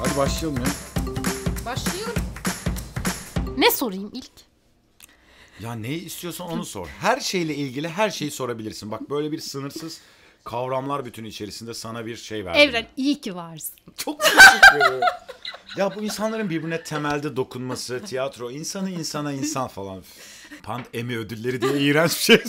Hadi başlayalım ya. Başlayalım. Ne sorayım ilk? Ya neyi istiyorsan onu sor. Her şeyle ilgili her şeyi sorabilirsin. Bak böyle bir sınırsız kavramlar bütünü içerisinde sana bir şey verdim. Evren iyi ki varsın. Çok teşekkür ederim. Ya bu insanların birbirine temelde dokunması, tiyatro, insanı insana insan falan. Pand Emmy ödülleri diye iğrenç bir şey.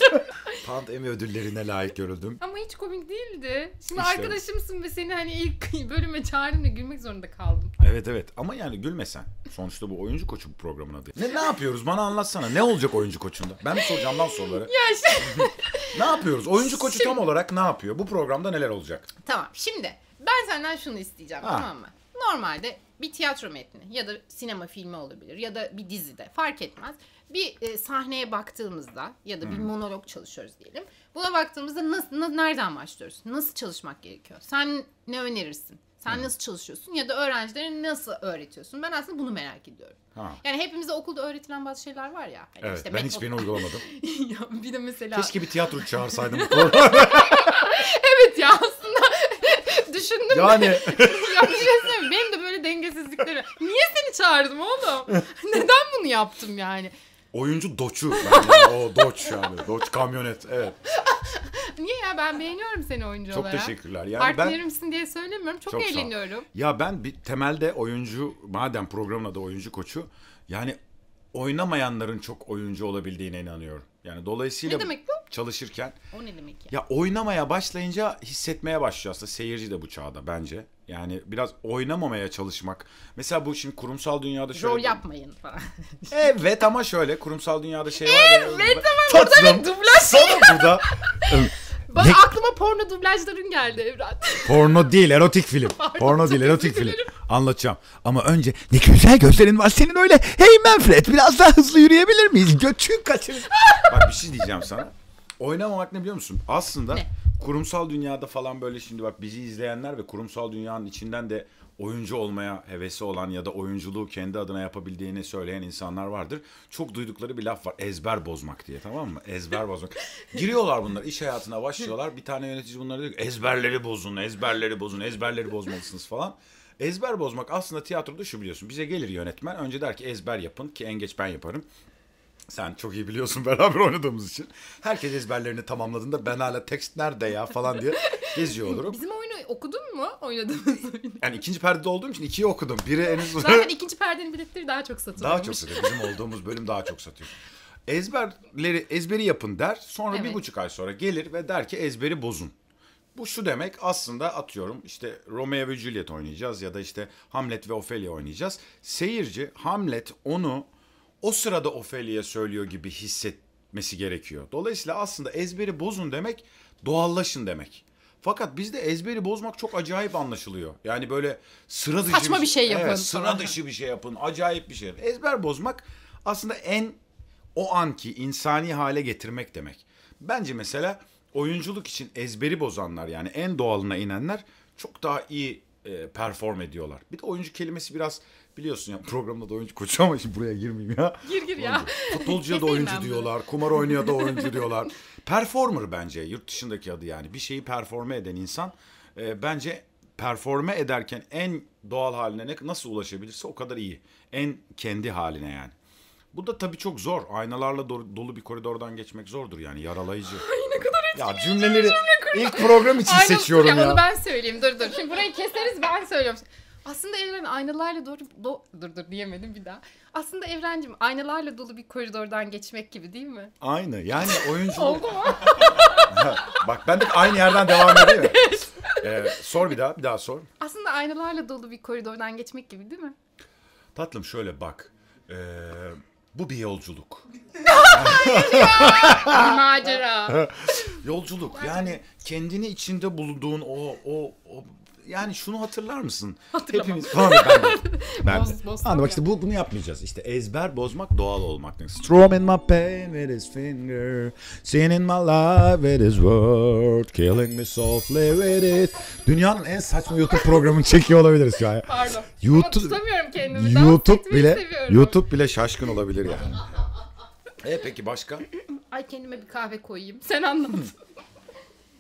Pand Emmy ödüllerine layık görüldüm. Ama hiç komik değildi. Şimdi İşte. arkadaşımsın ve seni hani ilk bölüme çağırdığımda gülmek zorunda kaldım. Evet evet ama yani gülmesen. Sonuçta bu oyuncu koçu bu programın adı. Ne, ne yapıyoruz bana anlatsana. Ne olacak oyuncu koçunda? Ben mi soracağım lan soruları? Ya şey... Ne yapıyoruz? Oyuncu koçu tam olarak ne yapıyor? Bu programda neler olacak? tamam şimdi ben senden şunu isteyeceğim Ha. tamam mı? Normalde bir tiyatro metni ya da sinema filmi olabilir ya da bir dizide fark etmez. Bir e, sahneye baktığımızda ya da bir monolog çalışıyoruz diyelim. Buna baktığımızda nasıl, na- nereden başlıyoruz? Nasıl çalışmak gerekiyor? Sen ne önerirsin? Sen nasıl çalışıyorsun ya da öğrencilere nasıl öğretiyorsun? Ben aslında bunu merak ediyorum. Ha. Yani hepimize okulda öğretilen bazı şeyler var ya. Hani Evet işte ben hiçbirini uygulamadım. ya bir de mesela Keşke bir tiyatro çağırsaydım evet ya aslında düşündüm Yani ya bir şey söyleyeyim benim de dengesizlikleri niye seni çağırdım oğlum neden bunu yaptım yani oyuncu doçu. Ben o doç yani. Doç kamyonet. Evet. niye ya ben beğeniyorum seni oyuncu Çok olarak teşekkürler. Yani ben partnerimsin diye söylemiyorum çok, Çok eğleniyorum ya ben bir temelde oyuncu madem programın adı oyuncu koçu yani oynamayanların çok oyuncu olabildiğine inanıyorum. Yani dolayısıyla Ne demek bu? Çalışırken o ne demek ya ya oynamaya başlayınca hissetmeye başlıyor aslında seyirci de bu çağda bence. Yani biraz oynamamaya çalışmak. Mesela bu şimdi kurumsal dünyada şöyle... rol yapmayın falan Evet ama şöyle kurumsal dünyada şey var ya. Evet ama burada bir dublaj Sana burada bana Ne- aklıma porno dublajların geldi Evren porno değil erotik film. Pardon, porno değil erotik film. Anlatacağım. Ama önce ne güzel gözlerin var senin öyle. Hey Manfred biraz daha hızlı yürüyebilir miyiz? Götün kaçır. Bak bir şey diyeceğim sana. Oynamamak ne biliyor musun? Aslında Ne? kurumsal dünyada falan böyle şimdi bak bizi izleyenler ve kurumsal dünyanın içinden de oyuncu olmaya hevesi olan ya da oyunculuğu kendi adına yapabildiğini söyleyen insanlar vardır. Çok duydukları bir laf var. Ezber bozmak diye tamam mı? Ezber bozmak. Giriyorlar bunlar iş hayatına başlıyorlar. Bir tane yönetici bunlara diyor ki ezberleri bozun, ezberleri bozun, ezberleri bozmalısınız falan. Ezber bozmak aslında tiyatroda şu biliyorsun. Bize gelir yönetmen önce der ki ezber yapın ki en geç ben yaparım. Sen çok iyi biliyorsun beraber oynadığımız için. Herkes ezberlerini tamamladığında ben hala tekst nerede ya falan diye geziyor olurum. bizim oyunu okudun mu oynadığımız oyunu Yani ikinci perdede olduğum için ikiyi okudum. Biri henüz zaten ikinci perdenin biletleri daha çok satılıyormuş daha çok satıyor. Bizim olduğumuz bölüm daha çok satıyor. Ezberleri ezberi yapın der. Sonra bir Evet. buçuk ay sonra gelir ve der ki ezberi bozun. Bu şu demek aslında atıyorum işte Romeo ve Juliet oynayacağız ya da işte Hamlet ve Ophelia oynayacağız. Seyirci Hamlet onu o sırada Ophelia'ya söylüyor gibi hissetmesi gerekiyor. Dolayısıyla aslında ezberi bozun demek doğallaşın demek. Fakat bizde ezberi bozmak çok acayip anlaşılıyor. Yani böyle sıra dışı Saçma bir şey yapın Evet, sıra dışı bir şey yapın. Acayip bir şey. Ezber bozmak aslında en o anki insani hale getirmek demek. Bence mesela oyunculuk için ezberi bozanlar yani en doğalına inenler çok daha iyi e, perform ediyorlar. Bir de oyuncu kelimesi biraz biliyorsun ya programda da oyuncu koçu ama şimdi buraya girmeyeyim ya. Gir gir ya. Futbolcuya da oyuncu diyorlar, kumar oynuyor da oyuncu diyorlar. Performer bence yurt dışındaki adı yani. Bir şeyi performe eden insan e, bence performe ederken en doğal haline ne, nasıl ulaşabilirse o kadar iyi. En kendi haline yani. Bu da tabii çok zor. Aynalarla do- dolu bir koridordan geçmek zordur yani yaralayıcı. ne kadar ya cümleleri ilk program için Aynen, seçiyorum ya. Onu ben söyleyeyim. Dur dur. Şimdi burayı keseriz ben söylüyorum. Aslında evren aynalarla doğru... Do, dur dur diyemedim bir daha. Aslında evrencim aynalarla dolu bir koridordan geçmek gibi değil mi? Aynı yani oyunculuk. Oldu mu? Bak ben de aynı yerden devam edeyim? Ee, sor bir daha bir daha sor. Aslında aynalarla dolu bir koridordan geçmek gibi değil mi? Tatlım şöyle bak. Ee, bu bir yolculuk. Bir macera. Yolculuk yani kendini içinde bulduğun o o o yani şunu hatırlar mısın? Hatırlamam. Hepimiz falan ben. Ben Boz- bak ya. işte bu, bunu yapmayacağız. İşte ezber bozmak doğal olmak. demek. Strumming my pain with his finger, singing my life with his word, killing me softly with it. Dünyanın en saçma YouTube programını çekiyor olabiliriz şu an. Pardon. YouTube- Ama tutamıyorum kendimi. YouTube bile seviyorum. YouTube bile şaşkın olabilir yani. E peki başka? Ay kendime bir kahve koyayım. Sen anlat.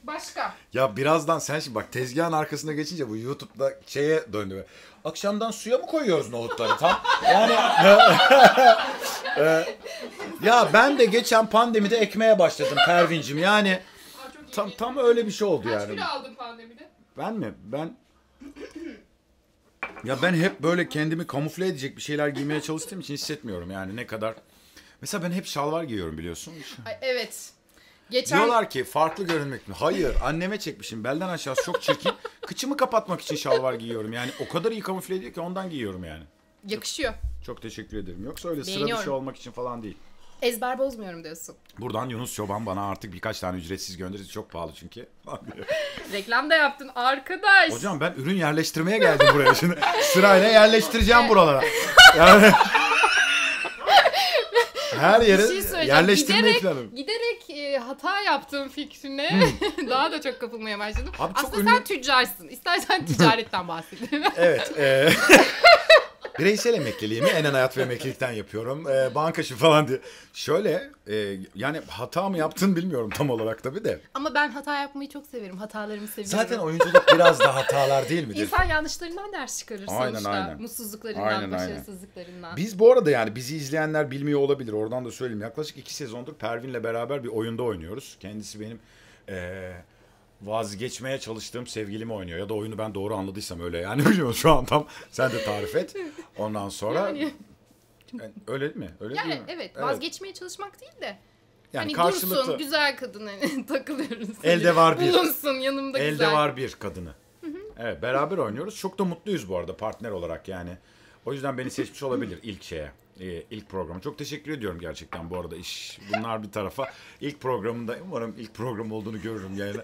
Başka. Ya birazdan sen şimdi bak tezgahın arkasına geçince bu YouTube'da şeye döndü. Akşamdan suya mı koyuyoruz nohutları tam? Yani e, ya ben de geçen pandemide ekmeğe başladım Pervincim. Yani Aa, çok iyi. tam tam öyle bir şey oldu Kaç yani. kilo aldın pandemide? Ben mi? Ben ya ben hep böyle kendimi kamufle edecek bir şeyler giymeye çalıştığım için hissetmiyorum yani ne kadar. Mesela ben hep şalvar giyiyorum biliyorsun. Ay, evet. Geçen Diyorlar ki farklı görünmek mi? Hayır. Anneme çekmişim. Belden aşağısı çok çirkin. Kıçımı kapatmak için şalvar giyiyorum. Yani o kadar iyi kamufle ediyor ki ondan giyiyorum yani. yakışıyor. Çok teşekkür ederim. Yoksa öyle sıra dışı olmak için falan değil. Ezber bozmuyorum diyorsun. Buradan Yunus Çoban bana artık birkaç tane ücretsiz gönderir. Çok pahalı çünkü. Reklam da yaptın arkadaş. Hocam ben ürün yerleştirmeye geldim buraya. Şimdi sırayla yerleştireceğim buralara. Yani her yere bir şey yerleştirmeyi giderek, planım. giderek e, hata yaptığım fikrine daha da çok kapılmaya başladım. Abi çok Aslında ünlü- sen tüccarsın. İstersen ticaretten bahsedelim. Evet. E, bireysel emekliliğimi Enen Hayat ve Emeklilikten yapıyorum. E, bankacı falan diye. Şöyle e, yani hata mı yaptın bilmiyorum tam olarak tabii de. Ama ben hata yapmayı çok severim. Hatalarımı seviyorum. Zaten oyunculuk biraz da hatalar değil midir? İnsan yanlışlarından ders çıkarır Aynen, sonuçta. aynen. Mutsuzluklarından, Aynen, aynen. başarısızlıklarından. Biz bu arada yani bizi izleyenler bilmiyor olabilir. Oradan da söyleyeyim. Yaklaşık iki sezondur Pervin'le beraber bir oyunda oynuyoruz. Kendisi benim eee, vazgeçmeye çalıştığım sevgilimi oynuyor. Ya da oyunu ben doğru anladıysam öyle yani. Şu an tam sen de tarif et. Ondan sonra... Yani- Yani öyle değil mi? Öyle Yani değil mi? evet, vazgeçmeye çalışmak değil de. Yani hani karşılıklı dursun, güzel kadın hani takılıyoruz. Elde Hani var bir. Bulunsun yanımda elde güzel. var bir kadını. Evet beraber oynuyoruz. Çok da mutluyuz bu arada partner olarak yani. O yüzden beni seçmiş olabilir ilk şeye. e, ilk programı. Çok teşekkür ediyorum gerçekten bu arada iş bunlar bir tarafa. İlk programında umarım ilk program olduğunu görürüm yani.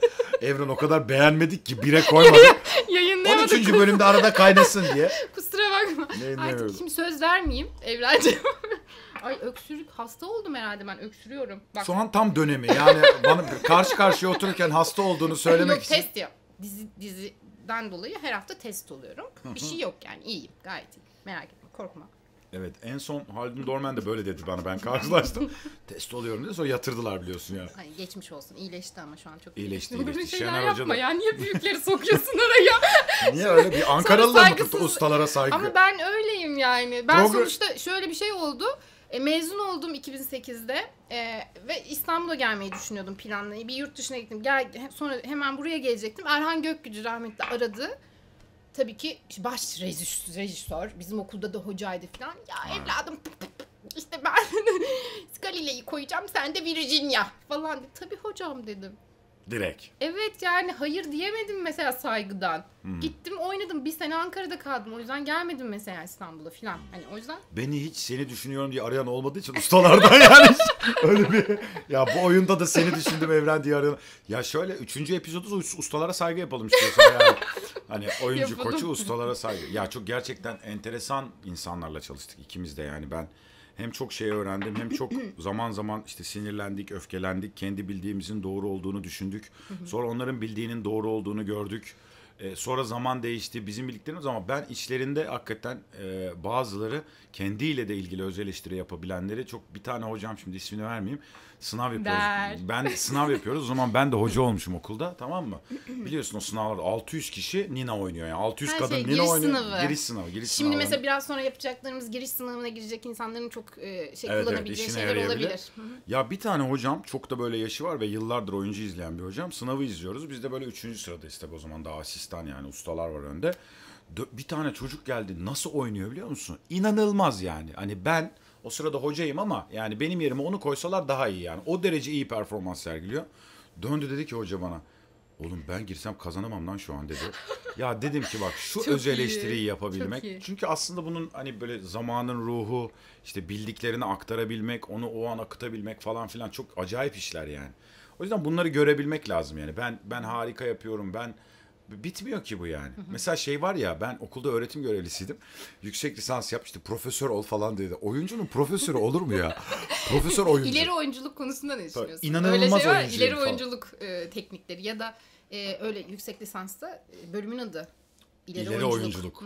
Evren o kadar beğenmedik ki bire koymadık. Yayınlayamadık. 13. bölümde arada kaynasın diye. Kusura bakma. Yayınlayamıyoruz. Artık şimdi söz vermeyeyim Evrenciğim. Ay öksürük hasta oldum herhalde ben öksürüyorum. Bak. Şu an tam dönemi yani bana karşı karşıya otururken hasta olduğunu söylemek yok için. test yap. Dizi, diziden dolayı her hafta test oluyorum. Bir şey yok yani iyiyim gayet iyiyim. Merak etme korkma. Evet en son Haldun Dorman de böyle dedi bana ben karşılaştım. Test oluyorum dedi sonra yatırdılar biliyorsun yani. Ay geçmiş olsun iyileşti ama şu an çok İyileşti, Böyle iyileşti. şeyler Şener yapma Hoca da- ya niye büyükleri sokuyorsun oraya? Niye öyle bir Ankaralı da mı saygısız- ustalara saygı? Ama ben öyleyim yani. Ben Progr- sonuçta şöyle bir şey oldu. E, mezun oldum 2008'de e, ve İstanbul'a gelmeyi düşünüyordum planlayı. Bir yurt dışına gittim. Gel, he- sonra hemen buraya gelecektim. Erhan Gökgücü rahmetli aradı. Tabii ki baş rejis- rejisör, bizim okulda da hocaydı falan. Ya evladım işte ben Galile'yi koyacağım sen de Virginia falan. Tabii hocam dedim. Direkt. Evet yani hayır diyemedim mesela saygıdan. Hmm. Gittim oynadım bir sene Ankara'da kaldım o yüzden gelmedim mesela İstanbul'a falan. Hani o yüzden Beni hiç seni düşünüyorum diye arayan olmadığı için ustalardan yani hiç öyle bir ya bu oyunda da seni düşündüm Evren diye arayan. Ya şöyle üçüncü epizodu us- ustalara saygı yapalım istiyorsan yani. Hani oyuncu Yapalım. koçu ustalara saygı. Ya çok gerçekten enteresan insanlarla çalıştık ikimiz de yani ben hem çok şey öğrendim hem çok zaman zaman işte sinirlendik, öfkelendik. Kendi bildiğimizin doğru olduğunu düşündük. Sonra onların bildiğinin doğru olduğunu gördük. Ee, sonra zaman değişti. Bizim bildiklerimiz ama ben içlerinde hakikaten e, bazıları kendiyle de ilgili öz eleştiri yapabilenleri çok bir tane hocam şimdi ismini vermeyeyim. Sınav yapıyoruz. Ver. Ben sınav yapıyoruz. O zaman ben de hoca olmuşum okulda tamam mı? Biliyorsun o sınavlarda 600 kişi Nina oynuyor yani. 600 Her kadın şey, Nina giriş oynuyor. sınavı. Giriş sınavı. Giriş Şimdi sınavı. mesela biraz sonra yapacaklarımız giriş sınavına girecek insanların çok e, şey Evet, evet, kullanabileceği işine şeyler olabilir. Ya bir tane hocam çok da böyle yaşı var ve yıllardır oyuncu izleyen bir hocam. Sınavı izliyoruz. Biz de böyle üçüncü sıradayız tabii o zaman daha asistan yani ustalar var önde. Bir tane çocuk geldi nasıl oynuyor biliyor musun? İnanılmaz yani. Hani ben o sırada hocayım ama yani benim yerime onu koysalar daha iyi yani. O derece iyi performans sergiliyor. Döndü dedi ki hoca bana. Oğlum ben girsem kazanamam lan şu an dedi. Ya dedim ki bak şu Çok öz iyi, eleştiriyi yapabilmek. iyi. Çünkü aslında bunun hani böyle zamanın ruhu, işte bildiklerini aktarabilmek, onu o an akıtabilmek falan filan çok acayip işler yani. O yüzden bunları görebilmek lazım yani. Ben ben harika yapıyorum. Ben bitmiyor ki bu yani. Mesela şey var ya ben okulda öğretim görevlisiydim. Yüksek lisans yapmıştım. Profesör ol falan dedi. Oyuncunun profesörü olur mu ya? Profesör oyuncu. İleri oyunculuk konusunda ne düşünüyorsun? inanılmaz Öyle şey var, ileri falan. oyunculuk e, teknikleri ya da e, öyle yüksek lisansta e, bölümün adı. İleri, İleri oyunculuk.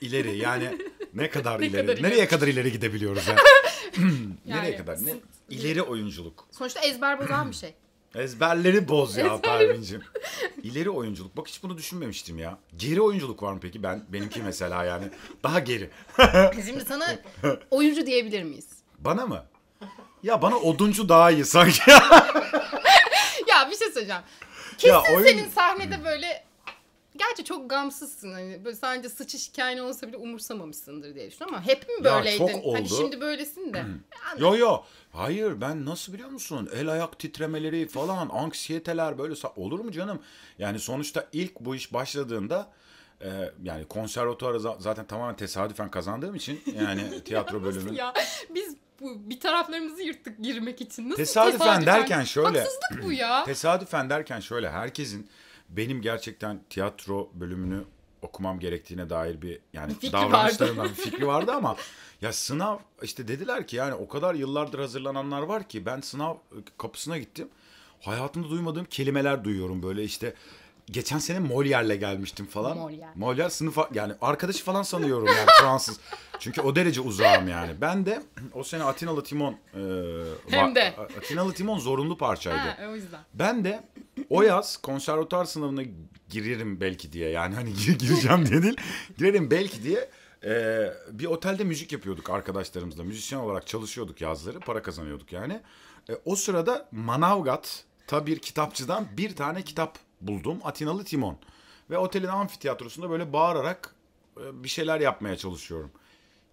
İleri yani ne kadar Ne ileri? kadar Nereye ileri? kadar ileri gidebiliyoruz yani? Nereye Yani kadar? Ne? İleri oyunculuk. Sonuçta ezber bozan bir şey. Ezberleri boz ya Pervin'cim. İleri oyunculuk. Bak hiç bunu düşünmemiştim ya. Geri oyunculuk var mı peki? Ben benimki mesela yani. Daha geri. Şimdi sana oyuncu diyebilir miyiz? Bana mı? Ya bana oduncu daha iyi sanki. Ya bir şey söyleyeceğim. Kesin Ya oyun- senin sahnede böyle Gerçi çok gamsızsın hani böyle sadece sıçış hikayen olsa bile umursamamışsındır diye düşünüyorum ama hep mi Ya böyleydin? çok oldu. Hani şimdi böylesin de. yo yo. Hayır ben nasıl biliyor musun? El ayak titremeleri falan, anksiyeteler böyle olur mu canım? Yani sonuçta ilk bu iş başladığında e, yani konservatuarı za- zaten tamamen tesadüfen kazandığım için yani tiyatro bölümü. Ya biz bu bir taraflarımızı yırttık girmek için. Nasıl Tesadüfen derken şöyle. Haksızlık bu ya. Tesadüfen derken şöyle herkesin benim gerçekten tiyatro bölümünü okumam gerektiğine dair bir yani fikri davranışlarımdan bir fikri vardı ama ya sınav işte dediler ki yani o kadar yıllardır hazırlananlar var ki ben sınav kapısına gittim. Hayatımda duymadığım kelimeler duyuyorum böyle işte geçen sene Molière'le gelmiştim falan. Molière. Molière sınıfa yani arkadaşı falan sanıyorum yani Fransız. Çünkü o derece uzağım yani. Ben de o sene Atinalı Timon e, Hem de. Atinalı Timon zorunlu parçaydı. Ha, o yüzden. Ben de o yaz konservatuar sınavına girerim belki diye yani hani gir- gireceğim diye değil girerim belki diye e, bir otelde müzik yapıyorduk arkadaşlarımızla müzisyen olarak çalışıyorduk yazları para kazanıyorduk yani. E, o sırada Manavgat'ta bir kitapçıdan bir tane kitap buldum Atinalı Timon ve otelin amfiteyatrosunda böyle bağırarak e, bir şeyler yapmaya çalışıyorum.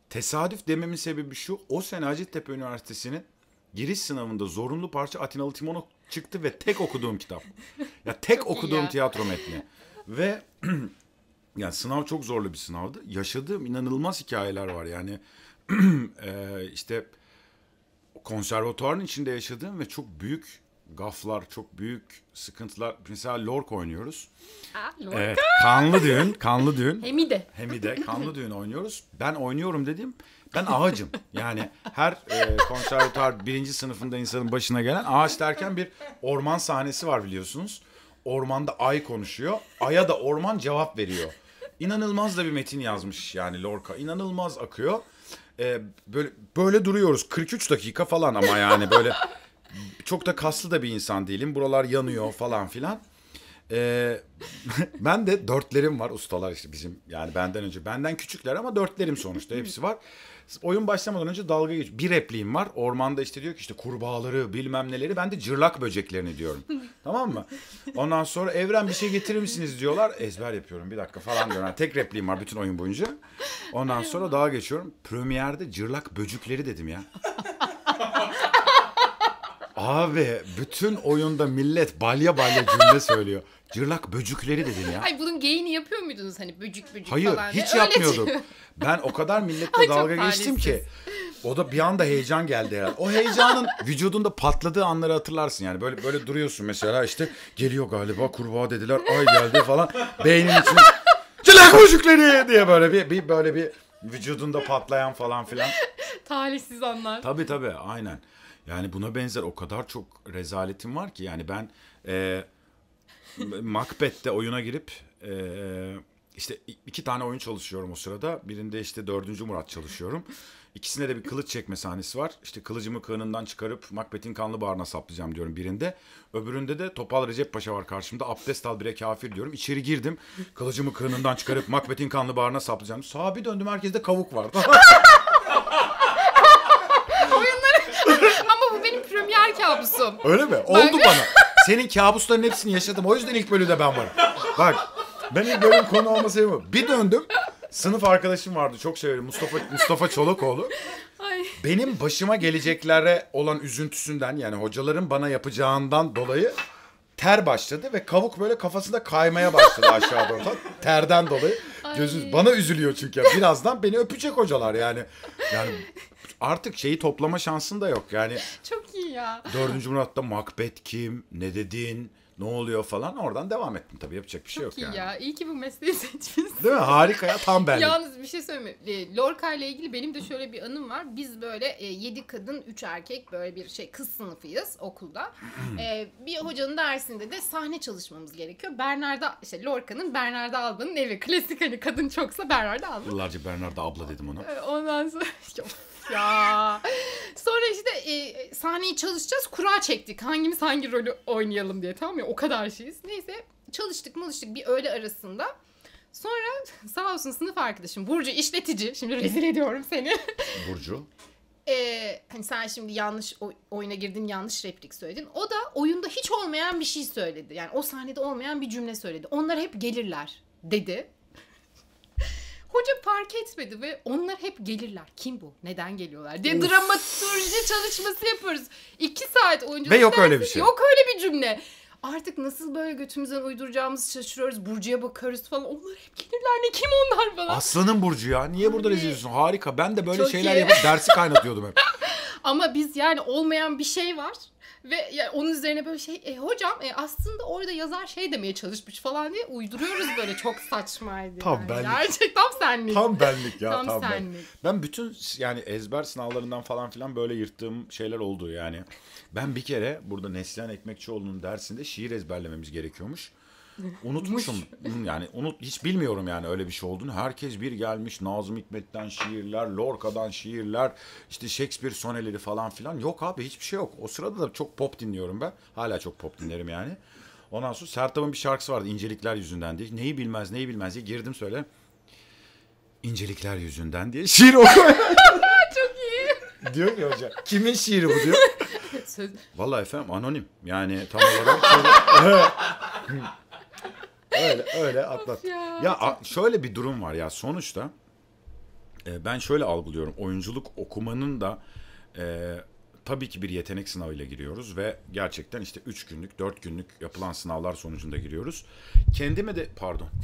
Tesadüf dememin sebebi şu. O sene Hacettepe Üniversitesi'nin giriş sınavında zorunlu parça Atinalı Timon'u çıktı ve tek okuduğum kitap. Ya tek Çok okuduğum ya. tiyatro metni. Ve yani sınav çok zorlu bir sınavdı. Yaşadığım inanılmaz hikayeler var. Yani eee, işte konservatuarın içinde yaşadığım ve çok büyük gaflar, çok büyük sıkıntılar. Mesela Lork oynuyoruz. Lorca. Evet, kanlı düğün, kanlı düğün. Hemi de. Hem de kanlı düğün oynuyoruz. Ben oynuyorum dedim. Ben ağacım. Yani her e, konservatuar birinci sınıfında insanın başına gelen ağaç derken bir orman sahnesi var biliyorsunuz. Ormanda ay konuşuyor. Ay'a da orman cevap veriyor. İnanılmaz da bir metin yazmış yani Lorca. İnanılmaz akıyor. E, böyle böyle duruyoruz 43 dakika falan ama yani böyle çok da kaslı da bir insan değilim. Buralar yanıyor falan filan. Ee, ben de dörtlerim var ustalar işte bizim yani benden önce benden küçükler ama dörtlerim sonuçta hepsi var. Oyun başlamadan önce dalga geç. Bir repliğim var. Ormanda işte diyor ki işte kurbağaları bilmem neleri. Ben de cırlak böceklerini diyorum. tamam mı? Ondan sonra evren bir şey getirir misiniz diyorlar. Ezber yapıyorum bir dakika falan diyorum. Yani tek repliğim var bütün oyun boyunca. Ondan sonra daha geçiyorum. Premier'de cırlak böcükleri dedim ya. Abi bütün oyunda millet balya balya cümle söylüyor. Cırlak böcükleri dedim ya. Ay bunun geyini yapıyor muydunuz hani böcük böcük Hayır falan? diye? hiç yapmıyorduk. Ben o kadar milletle Ay, dalga geçtim ki. O da bir anda heyecan geldi herhalde. O heyecanın vücudunda patladığı anları hatırlarsın yani. Böyle böyle duruyorsun mesela işte geliyor galiba kurbağa dediler ay geldi falan. Beynin içine Cırlak böcükleri diye böyle bir, bir böyle bir vücudunda patlayan falan filan. Talihsiz anlar. Tabii tabii aynen. Yani buna benzer o kadar çok rezaletim var ki yani ben e, Macbeth'te oyuna girip e, işte iki tane oyun çalışıyorum o sırada. Birinde işte dördüncü Murat çalışıyorum. İkisinde de bir kılıç çekme sahnesi var. İşte kılıcımı kığınından çıkarıp Macbeth'in kanlı bağrına saplayacağım diyorum birinde. Öbüründe de Topal Recep Paşa var karşımda. Abdest al bire kafir diyorum. İçeri girdim. Kılıcımı kığınından çıkarıp Macbeth'in kanlı bağrına saplayacağım. Sağa bir döndüm herkeste kavuk var. Ama bu benim premier kabusum. Öyle mi? Oldu bana. Senin kabusların hepsini yaşadım. O yüzden ilk bölümde ben varım. Bak ben ilk bölüm konu olma sebebim. Bir döndüm. Sınıf arkadaşım vardı. Çok severim. Mustafa Mustafa Çolakoğlu. Ay. Benim başıma geleceklere olan üzüntüsünden yani hocaların bana yapacağından dolayı ter başladı ve kavuk böyle kafasında kaymaya başladı aşağı doğru. Terden dolayı. Gözü, Ay. bana üzülüyor çünkü. Birazdan beni öpecek hocalar yani. Yani artık şeyi toplama şansın da yok. Yani Çok iyi ya. Dördüncü Murat'ta Macbeth kim, ne dedin, ne oluyor falan oradan devam ettim tabii yapacak bir şey Çok yok iyi yani. ya. İyi ki bu mesleği seçmişsin. Değil mi? Harika ya tam benlik. Yalnız bir şey söyleyeyim. mi? E, Lorca ile ilgili benim de şöyle bir anım var. Biz böyle e, 7 kadın 3 erkek böyle bir şey kız sınıfıyız okulda. E, bir hocanın dersinde de sahne çalışmamız gerekiyor. Bernarda işte Lorca'nın Bernarda Alba'nın evi. Klasik hani kadın çoksa Bernarda Alba. Yıllarca Bernarda abla dedim ona. E, Ondan sonra ya. Sonra işte e, sahneyi çalışacağız. Kura çektik. Hangimiz hangi rolü oynayalım diye tamam mı? O kadar şeyiz. Neyse çalıştık malıştık bir öğle arasında. Sonra sağ olsun sınıf arkadaşım Burcu işletici. Şimdi rezil ediyorum seni. Burcu. Ee, hani sen şimdi yanlış oy- oyuna girdin yanlış replik söyledin. O da oyunda hiç olmayan bir şey söyledi. Yani o sahnede olmayan bir cümle söyledi. Onlar hep gelirler dedi. Hoca fark etmedi ve onlar hep gelirler. Kim bu? Neden geliyorlar? diye dramaturji çalışması yapıyoruz. İki saat oyuncu Ve yok öyle bir şey. Yok öyle bir cümle. Artık nasıl böyle götümüzden uyduracağımızı şaşırıyoruz. Burcu'ya bakıyoruz falan. Onlar hep gelirler. Ne kim onlar falan. Aslanın Burcu ya. Niye burada rezil ediyorsun? Harika. Ben de böyle Çok şeyler iyi. yapıp dersi kaynatıyordum hep. Ama biz yani olmayan bir şey var. Ve ya onun üzerine böyle şey e, hocam e, aslında orada yazar şey demeye çalışmış falan diye uyduruyoruz böyle çok saçmaydı. Tam yani. benlik. Gerçek tam senlik. Tam benlik ya. Tam Tam, ben. senlik. Ben bütün yani ezber sınavlarından falan filan böyle yırttığım şeyler oldu yani. Ben bir kere burada Neslihan Ekmekçioğlu'nun dersinde şiir ezberlememiz gerekiyormuş. Unutmuşum. yani unut hiç bilmiyorum yani öyle bir şey olduğunu. Herkes bir gelmiş Nazım Hikmet'ten şiirler, Lorca'dan şiirler, işte Shakespeare soneleri falan filan. Yok abi hiçbir şey yok. O sırada da çok pop dinliyorum ben. Hala çok pop dinlerim yani. Ondan sonra Sertab'ın bir şarkısı vardı incelikler yüzünden diye. Neyi bilmez neyi bilmez diye girdim söyle. İncelikler yüzünden diye şiir okuyor. Çok iyi. diyor ki hoca. Kimin şiiri bu diyor. Vallahi efendim anonim. Yani tam olarak öyle öyle atlat. ya, Ya a- şöyle bir durum var ya sonuçta e, ben şöyle algılıyorum. Oyunculuk okumanın da e, tabii ki bir yetenek sınavıyla giriyoruz ve gerçekten işte 3 günlük, 4 günlük yapılan sınavlar sonucunda giriyoruz. Kendime de pardon.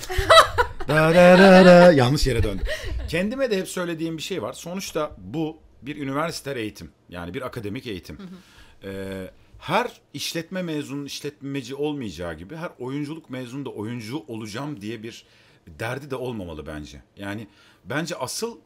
Da da da da. Yanlış yere döndüm. Kendime de hep söylediğim bir şey var. Sonuçta bu bir üniversite eğitim. Yani bir akademik eğitim. Ee, her işletme mezunu işletmeci olmayacağı gibi her oyunculuk mezunu da oyuncu olacağım diye bir derdi de olmamalı bence. Yani bence asıl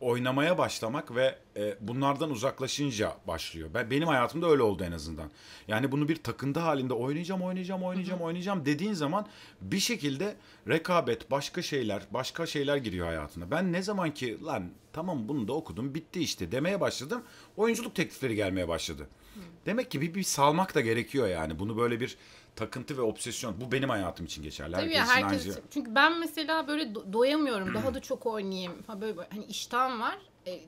oynamaya başlamak ve e, bunlardan uzaklaşınca başlıyor. Ben benim hayatımda öyle oldu en azından. Yani bunu bir takıntı halinde oynayacağım, oynayacağım, oynayacağım, oynayacağım dediğin zaman bir şekilde rekabet, başka şeyler, başka şeyler giriyor hayatına. Ben ne zaman ki lan tamam bunu da okudum, bitti işte demeye başladım. Oyunculuk teklifleri gelmeye başladı. Demek ki bir, bir salmak da gerekiyor yani. Bunu böyle bir takıntı ve obsesyon. Bu benim hayatım için geçerli. Tabii ya Herkesin herkes aynı- için. Çünkü ben mesela böyle do- doyamıyorum. Daha da çok oynayayım. Ha böyle, böyle hani iştahım var. E,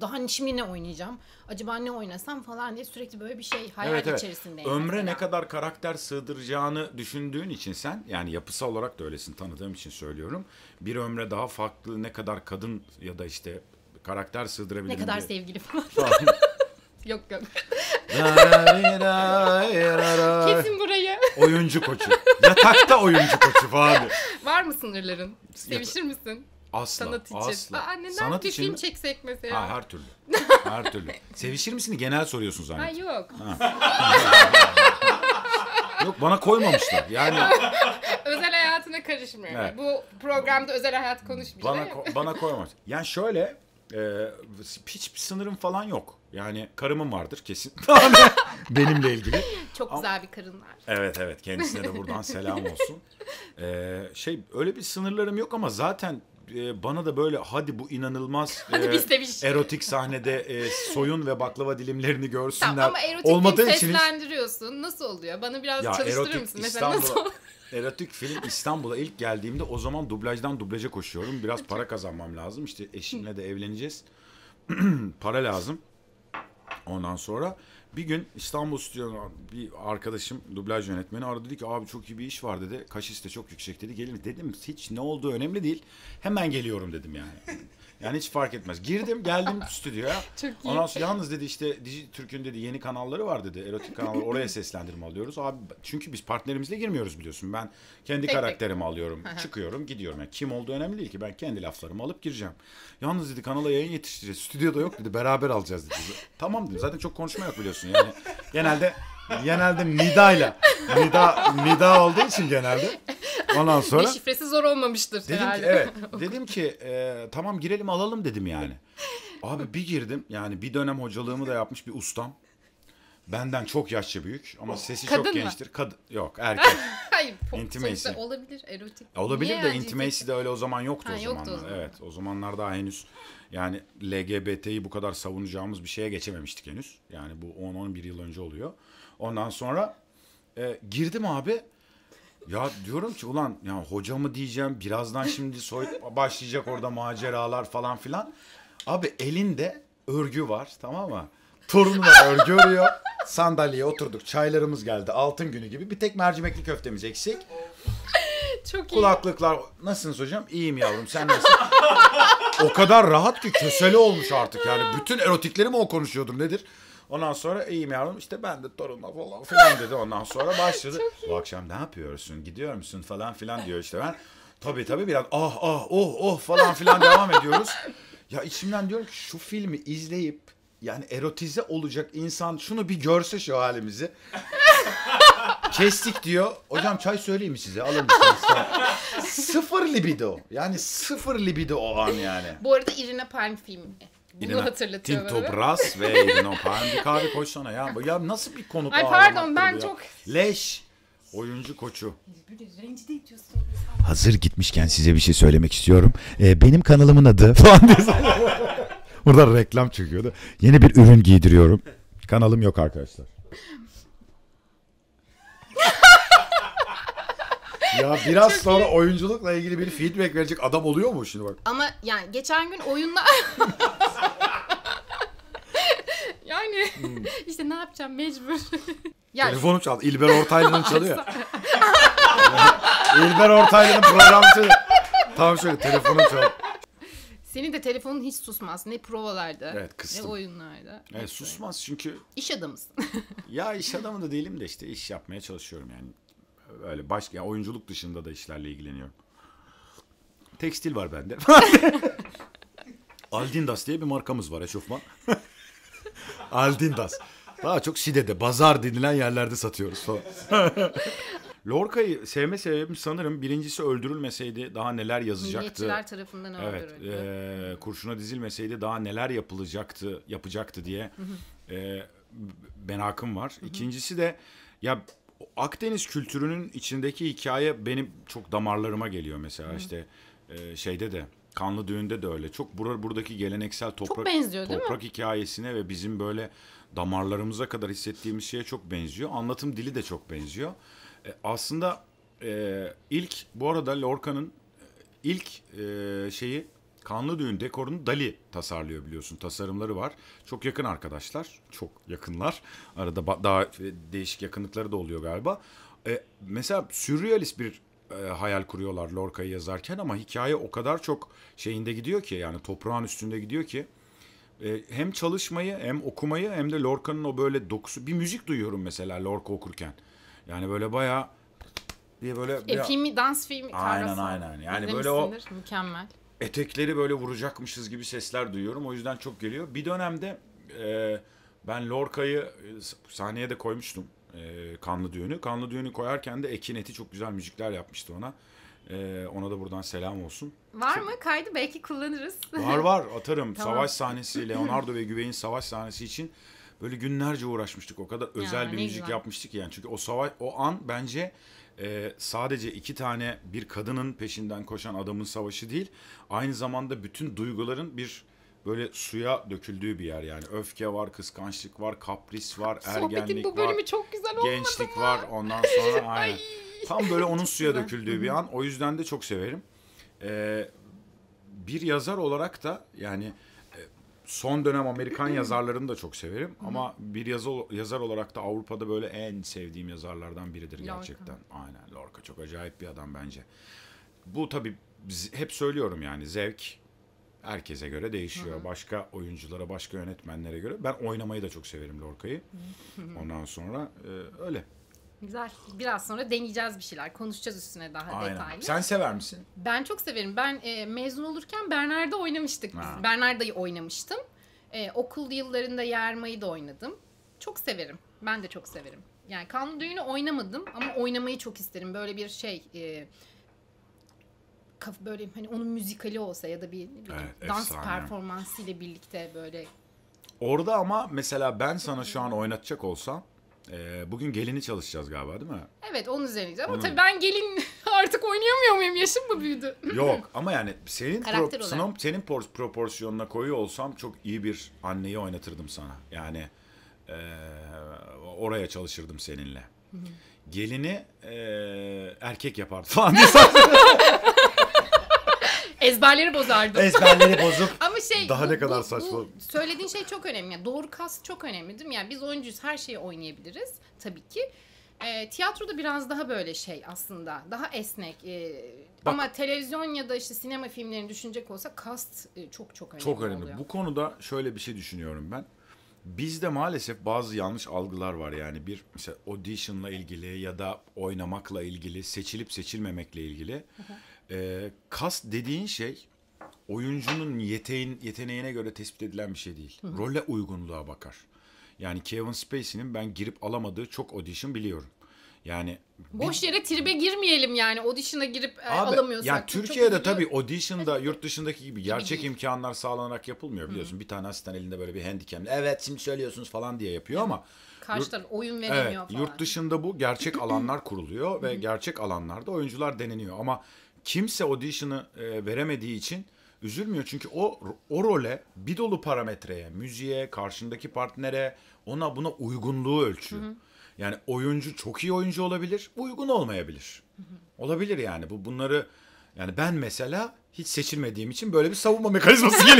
daha şimdi ne oynayacağım? Acaba ne oynasam falan diye sürekli böyle bir şey hayal Evet evet. içerisindeyim. Ömre mesela. ne kadar karakter sığdıracağını düşündüğün için sen yani yapısal olarak da öylesin tanıdığım için söylüyorum. Bir ömre daha farklı ne kadar kadın ya da işte karakter sığdırabilirim Ne kadar diye. sevgili falan. Yok yok. Kesin. Burayı. oyuncu koçu. Yatakta oyuncu koçu falan. Var mı sınırların? Sevişir misin? Asla. Sanat için. Asla. Aa, neden Sanat bir için film mi? çeksek mesela? Ha, her türlü. Her türlü. Sevişir misin? Genel soruyorsun Ha, zannettim. yok. Yok bana koymamışlar. Yani Özel hayatına karışmıyorum. Evet. Bu programda özel hayat konuşmayacağız. bana ko- bana koymamış. Yani şöyle e, hiçbir sınırım falan yok. Yani karımın vardır kesin. Benimle ilgili. Çok güzel bir karın var. Evet evet kendisine de buradan selam olsun. Ee, şey öyle bir sınırlarım yok ama zaten e, bana da böyle hadi bu inanılmaz Hadi e, seviş. erotik sahnede e, soyun ve baklava dilimlerini görsünler. Tamam ama erotik Olmadığı için hiç- seslendiriyorsun. Nasıl oluyor? Bana biraz Ya çalıştırır erotik mısın? Mesela nasıl İstanbul'a erotik film İstanbul'a ilk geldiğimde o zaman dublajdan dublaja koşuyorum. Biraz para kazanmam lazım. İşte eşimle de evleneceğiz. para lazım. Ondan sonra bir gün İstanbul Stüdyo'da bir arkadaşım dublaj yönetmeni aradı dedi ki abi çok iyi bir iş var dedi. Kaşis de çok yüksek dedi. Gelin dedim hiç ne olduğu önemli değil. Hemen geliyorum dedim yani. Yani hiç fark etmez. Girdim geldim stüdyoya. Çok iyi. Ondan sonra yalnız dedi işte Dijitürk'ün dedi yeni kanalları var dedi. Erotik kanalları oraya seslendirme alıyoruz. Abi çünkü biz partnerimizle girmiyoruz biliyorsun. Ben kendi Tek tek. karakterimi alıyorum. çıkıyorum gidiyorum. Yani kim olduğu önemli değil ki. Ben kendi laflarımı alıp gireceğim. Yalnız dedi kanala yayın yetiştireceğiz. Stüdyoda yok dedi. Beraber alacağız dedi. tamam dedim. Zaten çok konuşma yok biliyorsun. Yani genelde genelde nidayla nida nida olduğu için genelde. Ondan sonra Bir şifresi zor olmamıştır Dedim ki herhalde. evet. Dedim ki e, tamam girelim alalım dedim yani. Abi bir girdim yani bir dönem hocalığımı da yapmış bir ustam. Benden çok yaşça büyük ama sesi Kadın çok mı? gençtir. Kadın yok erkek. Hayır. Intimacy. olabilir erotik. Olabilir Niye de yani intimacy de öyle o zaman yoktu Ha, o yoktu o zamanlar. zaman. Evet o zamanlar daha henüz yani LGBT'yi bu kadar savunacağımız bir şeye geçememiştik henüz. Yani bu 10-11 yıl önce oluyor. Ondan sonra e, girdim abi. Ya diyorum ki ulan ya hoca mı diyeceğim birazdan şimdi soy başlayacak orada maceralar falan filan. Abi elinde örgü var tamam mı? Torununa örgü örüyor. Sandalyeye oturduk. Çaylarımız geldi. Altın günü gibi. Bir tek mercimekli köftemiz eksik. Çok iyi. Kulaklıklar nasılsınız hocam? İyiyim yavrum sen nasılsın? o kadar rahat ki köseli olmuş artık yani. Bütün erotikleri mi o konuşuyordur nedir? Ondan sonra iyiyim yavrum işte ben de torunla falan filan dedi. Ondan sonra başladı. Bu akşam ne yapıyorsun? Gidiyor musun falan filan diyor işte ben. Tabii tabii biraz ah ah oh oh falan filan devam ediyoruz. Ya içimden diyorum ki şu filmi izleyip yani erotize olacak insan şunu bir görse şu halimizi. Kestik diyor. Hocam çay söyleyeyim mi size? Alır mısınız? sıfır libido. Yani sıfır libido o an yani. Bu arada Irina Palm filmi. Bunu Irina hatırlatıyor Tinto bana. Brass ve Irina Palm. Bir kahve koysana ya. Ya nasıl bir konuk Ay pardon, ben ya? çok- Leş. Oyuncu koçu. Hazır gitmişken size bir şey söylemek istiyorum. Ee, benim kanalımın adı falan diye. Burada reklam çıkıyordu. Yeni bir ürün giydiriyorum. Kanalım yok arkadaşlar. Ya biraz sonra oyunculukla ilgili bir feedback verecek adam oluyor mu şimdi bak? Ama yani geçen gün oyunla... yani Hmm. işte ne yapacağım mecbur. ya Telefonum çaldı. İlber Ortaylı'nın çalıyor. İlber Ortaylı'nın programı çalıyor. Tam şöyle telefonum çaldı. senin de telefonun hiç susmaz. Ne provalarda Evet, ne kıstım. oyunlarda. Evet, susmaz çünkü. İş adamısın. ya iş adamı da değilim de işte iş yapmaya çalışıyorum yani. Öyle başka yani oyunculuk dışında da işlerle ilgileniyorum. Tekstil var bende. Aldindas diye bir markamız var eşofman. Aldindas. Daha çok Side'de, bazar denilen yerlerde satıyoruz falan. Lorca'yı sevme sebebim sanırım birincisi öldürülmeseydi daha neler yazacaktı. Milliyetçiler tarafından Evet, öldürüldü. e, kurşuna dizilmeseydi daha neler yapılacaktı, yapacaktı diye e, merakım var. İkincisi de ya Akdeniz kültürünün içindeki hikaye benim çok damarlarıma geliyor mesela işte e, şeyde de Kanlı Düğün'de de öyle. Çok bura, buradaki geleneksel toprak benziyor, değil mi? hikayesine ve bizim böyle damarlarımıza kadar hissettiğimiz şeye çok benziyor. Anlatım dili de çok benziyor. E, aslında e, ilk bu arada Lorca'nın ilk e, şeyi Kanlı Düğün dekorunu Dali tasarlıyor biliyorsun. Tasarımları var. Çok yakın arkadaşlar. Çok yakınlar. Arada daha e, değişik yakınlıkları da oluyor galiba. E, mesela sürrealist bir e, hayal kuruyorlar Lorca'yı yazarken ama hikaye o kadar çok şeyinde gidiyor ki yani toprağın üstünde gidiyor ki e, hem çalışmayı hem okumayı hem de Lorca'nın o böyle dokusu bir müzik duyuyorum mesela Lorca okurken. Yani böyle bayağı diye böyle E, bir- filmi, dans filmi. Aynen, aynen. Yani böyle o- Mükemmel. Etekleri böyle vuracakmışız gibi sesler duyuyorum. O yüzden çok geliyor. Bir dönemde e, ben Lorca'yı e, sahneye de koymuştum. E, Kanlı Düğünü. Kanlı Düğünü koyarken de Ekin Eti çok güzel müzikler yapmıştı ona. E, ona da buradan selam olsun. Var mı? Kaydı belki kullanırız. Var var atarım. Tamam. Savaş sahnesi Leonardo ve Güvey'in savaş sahnesi için böyle günlerce uğraşmıştık. O kadar özel bir ne müzik güzel. yapmıştık yani. Çünkü o savaş o an bence e, sadece iki tane bir kadının peşinden koşan adamın savaşı değil. Aynı zamanda bütün duyguların bir böyle suya döküldüğü bir yer yani. Öfke var, kıskançlık var, kapris var, Sohbetin ergenlik bu bölümü var çok güzel gençlik mı? var ondan sonra aynen. Tam böyle onun suya güzel. döküldüğü bir an. O yüzden de çok severim. Ee, bir yazar olarak da yani son dönem Amerikan yazarlarını da çok severim. Ama bir yazı, yazar olarak da Avrupa'da böyle en sevdiğim yazarlardan biridir Lorca. gerçekten. Aynen Lorca çok acayip bir adam bence. Bu tabii hep söylüyorum yani zevk herkese göre değişiyor. Başka oyunculara, başka yönetmenlere göre. Ben oynamayı da çok severim Lorca'yı. Ondan sonra e, öyle. Güzel. Biraz sonra deneyeceğiz bir şeyler. Konuşacağız üstüne daha Aynen. detaylı. Sen sever misin? Ben çok severim. Ben e, mezun olurken Bernard'da oynamıştık biz. Ha. Bernard'da'yı oynamıştım. E, okul yıllarında Yerma'yı da oynadım. Çok severim. Ben de çok severim. Yani Kanlı Düğünü oynamadım ama oynamayı çok isterim. Böyle bir şey e, böyle hani onun müzikali olsa ya da bir ne bileyim, Evet, dans efsane. performansı ile birlikte böyle Orada ama mesela ben sana şu an oynatacak olsam e, bugün gelini çalışacağız galiba değil mi? Evet onun üzerine. Ama Onun- tabii ben gelin artık oynayamıyor muyum? Yaşım mı büyüdü? Yok ama yani senin Karakter pro- olarak. sınav- senin por- proporsiyonuna koyuyor olsam çok iyi bir anneyi oynatırdım sana. Yani e, oraya çalışırdım seninle. Gelini e, erkek yapardı falan diye Ezberleri bozardım. ezberleri bozuk. Ama şey Daha bu- ne kadar bu- saçma. Bu söylediğin şey çok önemli. Yani doğru kas çok önemli değil mi? Yani biz oyuncuyuz her şeyi oynayabiliriz tabii ki. E, tiyatroda biraz daha böyle şey aslında. Daha esnek. E, Bak- ama televizyon ya da işte sinema filmlerini düşünecek olsa kast e, çok çok önemli Çok önemli. oluyor. Bu konuda şöyle bir şey düşünüyorum ben. Bizde maalesef bazı yanlış algılar var yani bir mesela audition'la ilgili ya da oynamakla ilgili, seçilip seçilmemekle ilgili. Ee, cast dediğin şey oyuncunun yeteğin, yeteneğine göre tespit edilen bir şey değil. Role uygunluğa bakar. Yani Kevin Spacey'nin ben girip alamadığı çok audition biliyorum. Yani Boş yere tribe girmeyelim yani. Audition'a girip e, Abi, alamıyorsak. Ya Bu çok Türkiye'de tabii audition'da yurt dışındaki gibi gerçek değil. imkanlar sağlanarak yapılmıyor biliyorsun. Bir tane asistan elinde böyle bir handicam'le evet şimdi söylüyorsunuz falan diye yapıyor ama Karşı yurt- taraf oyun evet veremiyor falan. yurt dışında bu gerçek alanlar kuruluyor ve gerçek alanlarda oyuncular deneniyor ama kimse audition'ı e, veremediği için üzülmüyor çünkü o o role bir dolu parametreye, müziğe, karşındaki partnere, ona buna uygunluğu ölçüyor. Yani oyuncu çok iyi oyuncu olabilir, uygun olmayabilir. Olabilir yani. Bu bunları yani ben mesela hiç seçilmediğim için böyle bir savunma mekanizması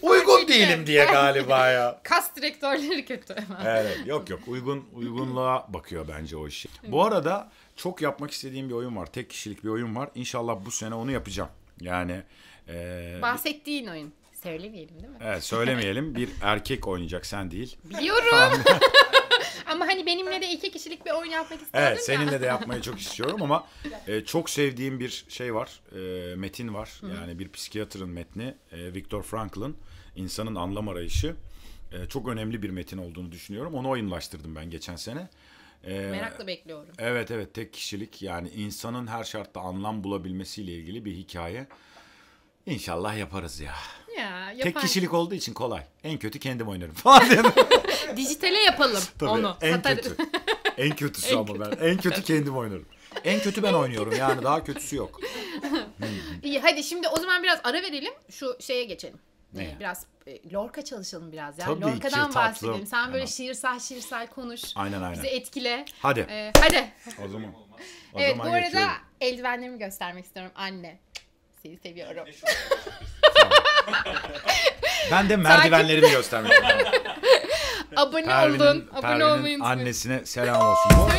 fark uygun değilim diye galiba ya. Kas direktörleri kötü. Evet, yok yok uygun uygunluğa bakıyor bence o işi. Bu arada çok yapmak istediğim bir oyun var. Tek kişilik bir oyun var. İnşallah bu sene onu yapacağım. Yani e, Bahsettiğin oyun. Söylemeyelim değil mi? evet söylemeyelim. Bir erkek oynayacak sen değil. Biliyorum. Ama hani benimle de iki kişilik bir oyun yapmak isterdim Evet ya. seninle de yapmayı çok istiyorum ama e, çok sevdiğim bir şey var. E, metin var. Yani bir psikiyatrın metni. E, Viktor Frankl'ın İnsanın Anlam Arayışı. E, çok önemli bir metin olduğunu düşünüyorum. Onu oyunlaştırdım ben geçen sene. E, Merakla bekliyorum. Evet evet tek kişilik yani insanın her şartta anlam bulabilmesiyle ilgili bir hikaye. İnşallah yaparız ya. Ya Tek yapar. kişilik olduğu için kolay. En kötü kendim oynarım falan. Dijitale yapalım Tabii, onu. en Satarız. kötü. En kötüsü En ama ben. En kötü kendim oynarım. En kötü ben oynuyorum yani daha kötüsü yok. İyi hadi şimdi o zaman biraz ara verelim. Şu şeye geçelim. Neye? Ee, Biraz e, Lorca çalışalım biraz ya. Tabii ki, Lorca'dan tatlım. bahsedelim. Sen böyle Hemen. şiirsel şiirsel konuş. Aynen aynen. Bizi etkile. Hadi Ee, hadi. o zaman. O evet bu zaman arada geçiyorum. eldivenlerimi göstermek istiyorum. Anne. Seni seviyorum. Ben de merdivenlerimi göstermek istiyorum. Abone Pervin'in- olun. Abone Pervin'in olmayı unutmayın. annesine selam olsun.